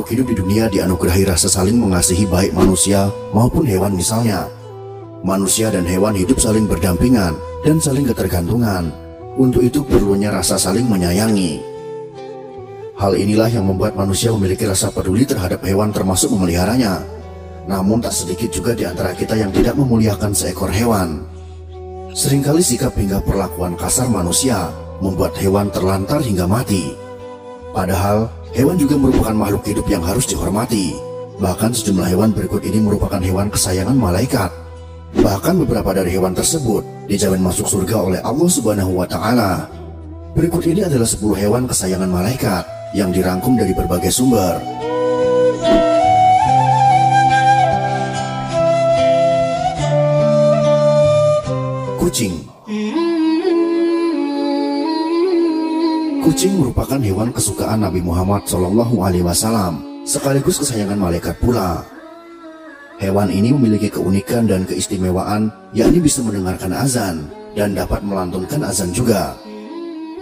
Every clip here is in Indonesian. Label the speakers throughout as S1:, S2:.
S1: makhluk hidup di dunia dianugerahi rasa saling mengasihi baik manusia maupun hewan misalnya. Manusia dan hewan hidup saling berdampingan dan saling ketergantungan. Untuk itu perlunya rasa saling menyayangi. Hal inilah yang membuat manusia memiliki rasa peduli terhadap hewan termasuk memeliharanya. Namun tak sedikit juga di antara kita yang tidak memuliakan seekor hewan. Seringkali sikap hingga perlakuan kasar manusia membuat hewan terlantar hingga mati. Padahal hewan juga merupakan makhluk hidup yang harus dihormati. Bahkan sejumlah hewan berikut ini merupakan hewan kesayangan malaikat. Bahkan beberapa dari hewan tersebut dijamin masuk surga oleh Allah Subhanahu wa taala. Berikut ini adalah 10 hewan kesayangan malaikat yang dirangkum dari berbagai sumber. Kucing Kucing merupakan hewan kesukaan Nabi Muhammad Shallallahu Alaihi Wasallam, sekaligus kesayangan malaikat pula. Hewan ini memiliki keunikan dan keistimewaan, yakni bisa mendengarkan azan dan dapat melantunkan azan juga.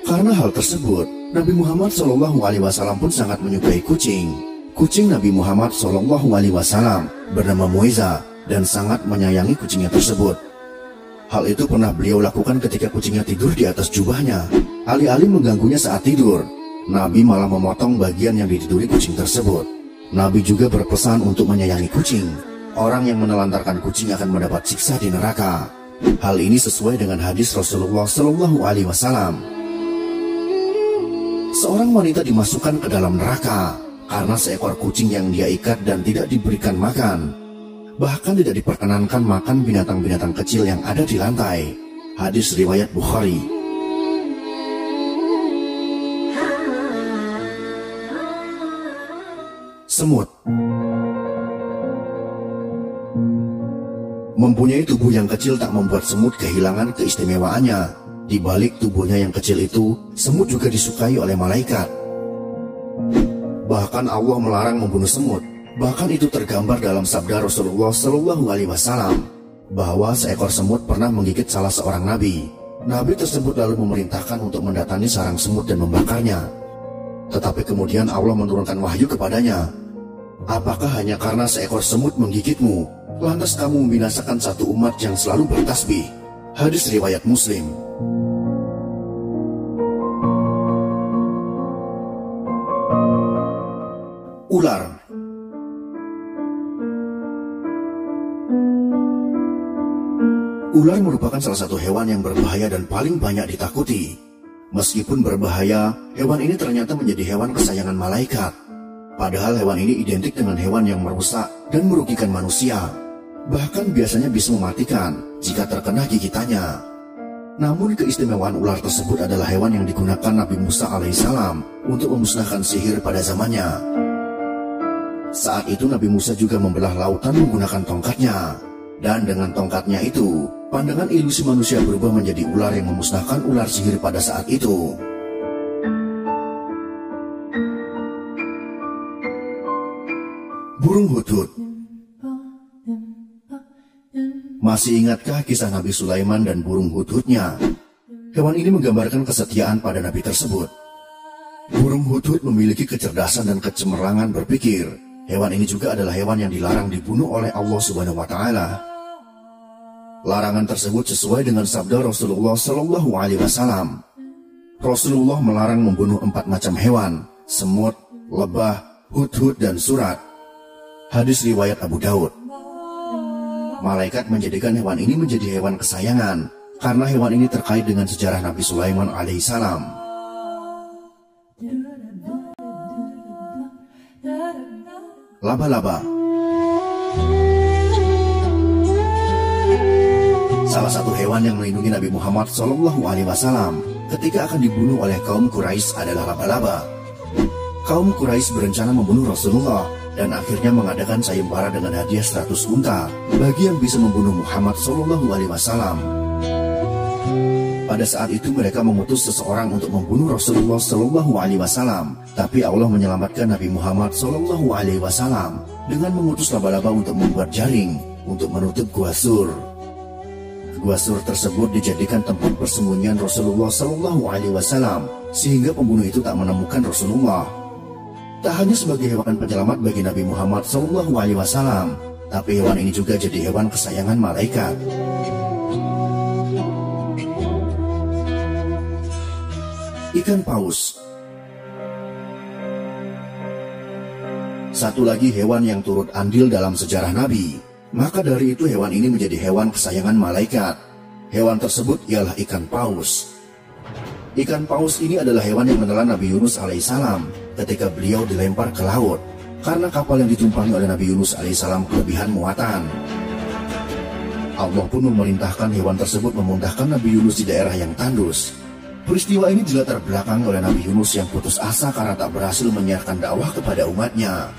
S1: Karena hal tersebut, Nabi Muhammad Shallallahu Alaihi Wasallam pun sangat menyukai kucing. Kucing Nabi Muhammad Shallallahu Alaihi Wasallam bernama Muiza dan sangat menyayangi kucingnya tersebut. Hal itu pernah beliau lakukan ketika kucingnya tidur di atas jubahnya. Alih-alih mengganggunya saat tidur, Nabi malah memotong bagian yang ditiduri kucing tersebut. Nabi juga berpesan untuk menyayangi kucing. Orang yang menelantarkan kucing akan mendapat siksa di neraka. Hal ini sesuai dengan hadis Rasulullah Shallallahu Alaihi Wasallam seorang wanita dimasukkan ke dalam neraka karena seekor kucing yang dia ikat dan tidak diberikan makan. Bahkan tidak diperkenankan makan binatang-binatang kecil yang ada di lantai. Hadis riwayat Bukhari. Semut Mempunyai tubuh yang kecil tak membuat semut kehilangan keistimewaannya di balik tubuhnya yang kecil itu, semut juga disukai oleh malaikat. Bahkan Allah melarang membunuh semut. Bahkan itu tergambar dalam sabda Rasulullah Shallallahu Alaihi Wasallam bahwa seekor semut pernah menggigit salah seorang nabi. Nabi tersebut lalu memerintahkan untuk mendatangi sarang semut dan membakarnya. Tetapi kemudian Allah menurunkan wahyu kepadanya. Apakah hanya karena seekor semut menggigitmu, lantas kamu membinasakan satu umat yang selalu bertasbih? Hadis riwayat Muslim. Ular Ular merupakan salah satu hewan yang berbahaya dan paling banyak ditakuti. Meskipun berbahaya, hewan ini ternyata menjadi hewan kesayangan malaikat. Padahal hewan ini identik dengan hewan yang merusak dan merugikan manusia. Bahkan biasanya bisa mematikan jika terkena gigitannya. Namun keistimewaan ular tersebut adalah hewan yang digunakan Nabi Musa alaihissalam untuk memusnahkan sihir pada zamannya. Saat itu Nabi Musa juga membelah lautan menggunakan tongkatnya. Dan dengan tongkatnya itu, pandangan ilusi manusia berubah menjadi ular yang memusnahkan ular sihir pada saat itu. Burung hudhud Masih ingatkah kisah Nabi Sulaiman dan burung hudhudnya? Hewan ini menggambarkan kesetiaan pada Nabi tersebut. Burung hudhud memiliki kecerdasan dan kecemerlangan berpikir Hewan ini juga adalah hewan yang dilarang dibunuh oleh Allah Subhanahu wa taala. Larangan tersebut sesuai dengan sabda Rasulullah Shallallahu alaihi wasallam. Rasulullah melarang membunuh empat macam hewan, semut, lebah, hudhud dan surat. Hadis riwayat Abu Daud. Malaikat menjadikan hewan ini menjadi hewan kesayangan karena hewan ini terkait dengan sejarah Nabi Sulaiman alaihissalam. laba-laba. Salah satu hewan yang melindungi Nabi Muhammad Shallallahu Alaihi Wasallam ketika akan dibunuh oleh kaum Quraisy adalah laba-laba. Kaum Quraisy berencana membunuh Rasulullah dan akhirnya mengadakan sayembara dengan hadiah 100 unta bagi yang bisa membunuh Muhammad Shallallahu Alaihi Wasallam. Pada saat itu mereka memutus seseorang untuk membunuh Rasulullah Shallallahu Alaihi Wasallam, tapi Allah menyelamatkan Nabi Muhammad Shallallahu Alaihi Wasallam dengan mengutus laba-laba untuk membuat jaring untuk menutup gua sur. Gua sur tersebut dijadikan tempat persembunyian Rasulullah Shallallahu Alaihi Wasallam sehingga pembunuh itu tak menemukan Rasulullah. Tak hanya sebagai hewan penyelamat bagi Nabi Muhammad SAW, tapi hewan ini juga jadi hewan kesayangan malaikat. Ikan paus Satu lagi hewan yang turut andil dalam sejarah Nabi. Maka dari itu hewan ini menjadi hewan kesayangan malaikat. Hewan tersebut ialah ikan paus. Ikan paus ini adalah hewan yang menelan Nabi Yunus alaihissalam ketika beliau dilempar ke laut karena kapal yang ditumpangi oleh Nabi Yunus alaihissalam kelebihan muatan. Allah pun memerintahkan hewan tersebut memundahkan Nabi Yunus di daerah yang tandus. Peristiwa ini dilatar belakangi oleh Nabi Yunus yang putus asa karena tak berhasil menyiarkan dakwah kepada umatnya.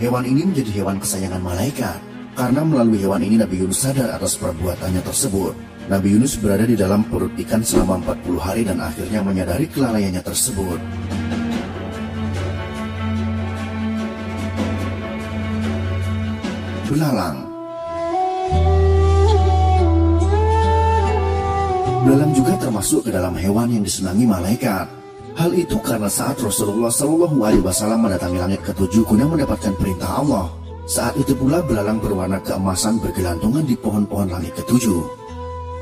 S1: Hewan ini menjadi hewan kesayangan malaikat karena melalui hewan ini Nabi Yunus sadar atas perbuatannya tersebut. Nabi Yunus berada di dalam perut ikan selama 40 hari dan akhirnya menyadari kelalaiannya tersebut. Belalang Belalang juga termasuk ke dalam hewan yang disenangi malaikat. Hal itu karena saat Rasulullah Wasallam mendatangi langit ketujuh guna mendapatkan perintah Allah. Saat itu pula belalang berwarna keemasan bergelantungan di pohon-pohon langit ketujuh.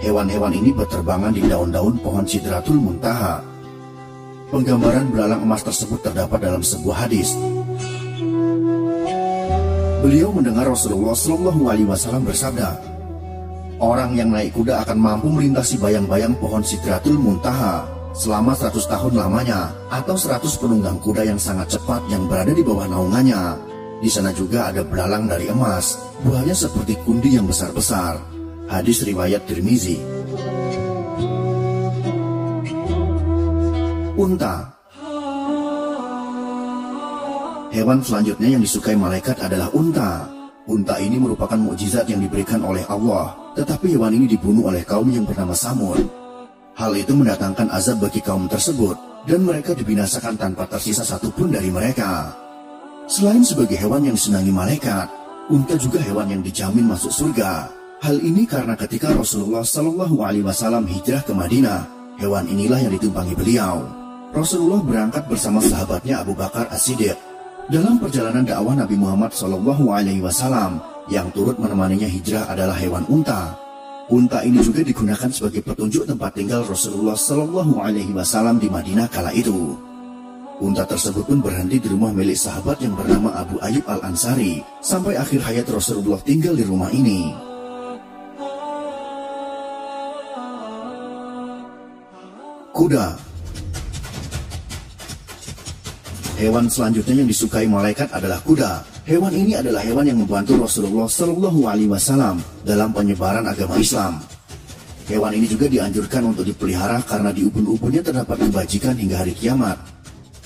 S1: Hewan-hewan ini berterbangan di daun-daun pohon Sidratul Muntaha. Penggambaran belalang emas tersebut terdapat dalam sebuah hadis. Beliau mendengar Rasulullah Shallallahu Alaihi Wasallam bersabda, Orang yang naik kuda akan mampu melintasi bayang-bayang pohon Sidratul Muntaha selama 100 tahun lamanya atau 100 penunggang kuda yang sangat cepat yang berada di bawah naungannya. Di sana juga ada belalang dari emas, buahnya seperti kundi yang besar-besar. Hadis riwayat Tirmizi. Unta Hewan selanjutnya yang disukai malaikat adalah unta. Unta ini merupakan mukjizat yang diberikan oleh Allah, tetapi hewan ini dibunuh oleh kaum yang bernama Samud. Hal itu mendatangkan azab bagi kaum tersebut dan mereka dibinasakan tanpa tersisa satupun dari mereka. Selain sebagai hewan yang disenangi malaikat, unta juga hewan yang dijamin masuk surga. Hal ini karena ketika Rasulullah Shallallahu Alaihi Wasallam hijrah ke Madinah, hewan inilah yang ditumpangi beliau. Rasulullah berangkat bersama sahabatnya Abu Bakar As-Siddiq. Dalam perjalanan dakwah Nabi Muhammad Shallallahu Alaihi Wasallam, yang turut menemaninya hijrah adalah hewan unta. Unta ini juga digunakan sebagai petunjuk tempat tinggal Rasulullah Shallallahu Alaihi Wasallam di Madinah kala itu. Unta tersebut pun berhenti di rumah milik sahabat yang bernama Abu Ayyub Al Ansari sampai akhir hayat Rasulullah tinggal di rumah ini. Kuda Hewan selanjutnya yang disukai malaikat adalah kuda. Hewan ini adalah hewan yang membantu Rasulullah Shallallahu Alaihi Wasallam dalam penyebaran agama Islam. Hewan ini juga dianjurkan untuk dipelihara karena di ubun-ubunnya terdapat kebajikan hingga hari kiamat.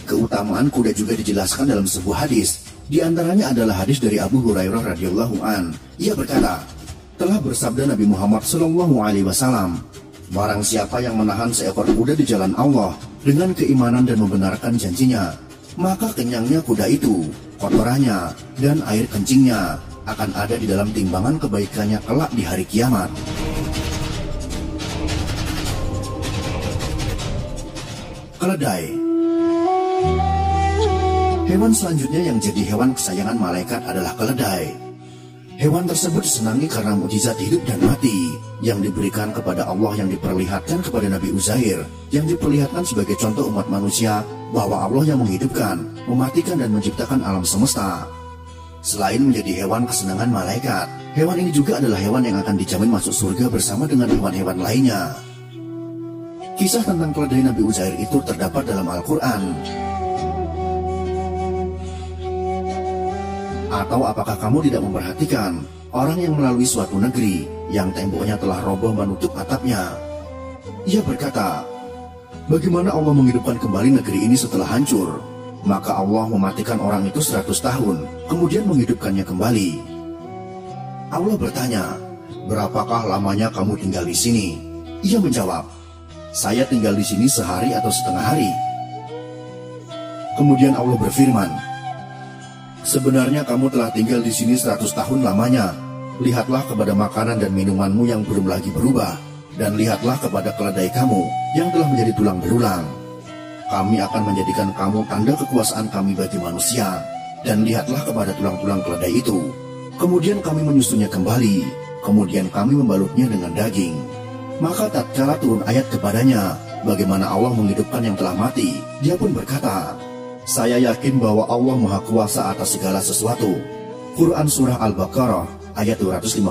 S1: Keutamaan kuda juga dijelaskan dalam sebuah hadis. Di antaranya adalah hadis dari Abu Hurairah radhiyallahu an. Ia berkata, telah bersabda Nabi Muhammad Shallallahu Alaihi Wasallam, Barang siapa yang menahan seekor kuda di jalan Allah dengan keimanan dan membenarkan janjinya, maka kenyangnya kuda itu kotorannya, dan air kencingnya akan ada di dalam timbangan kebaikannya kelak di hari kiamat. Keledai Hewan selanjutnya yang jadi hewan kesayangan malaikat adalah keledai. Hewan tersebut disenangi karena mujizat hidup dan mati yang diberikan kepada Allah yang diperlihatkan kepada Nabi Uzair yang diperlihatkan sebagai contoh umat manusia bahwa Allah yang menghidupkan, mematikan dan menciptakan alam semesta. Selain menjadi hewan kesenangan malaikat, hewan ini juga adalah hewan yang akan dijamin masuk surga bersama dengan hewan-hewan lainnya. Kisah tentang keledai Nabi Uzair itu terdapat dalam Al-Quran. Atau apakah kamu tidak memperhatikan orang yang melalui suatu negeri yang temboknya telah roboh menutup atapnya? Ia berkata, Bagaimana Allah menghidupkan kembali negeri ini setelah hancur? Maka Allah mematikan orang itu seratus tahun, kemudian menghidupkannya kembali. Allah bertanya, Berapakah lamanya kamu tinggal di sini? Ia menjawab, Saya tinggal di sini sehari atau setengah hari. Kemudian Allah berfirman, Sebenarnya kamu telah tinggal di sini seratus tahun lamanya. Lihatlah kepada makanan dan minumanmu yang belum lagi berubah. Dan lihatlah kepada keledai kamu yang telah menjadi tulang berulang. kami akan menjadikan kamu tanda kekuasaan kami bagi manusia. Dan lihatlah kepada tulang-tulang keledai itu. Kemudian kami menyusunnya kembali. Kemudian kami membalutnya dengan daging. Maka tatkala turun ayat kepadanya, bagaimana Allah menghidupkan yang telah mati, dia pun berkata, Saya yakin bahwa Allah Maha Kuasa atas segala sesuatu. Quran Surah Al-Baqarah ayat 259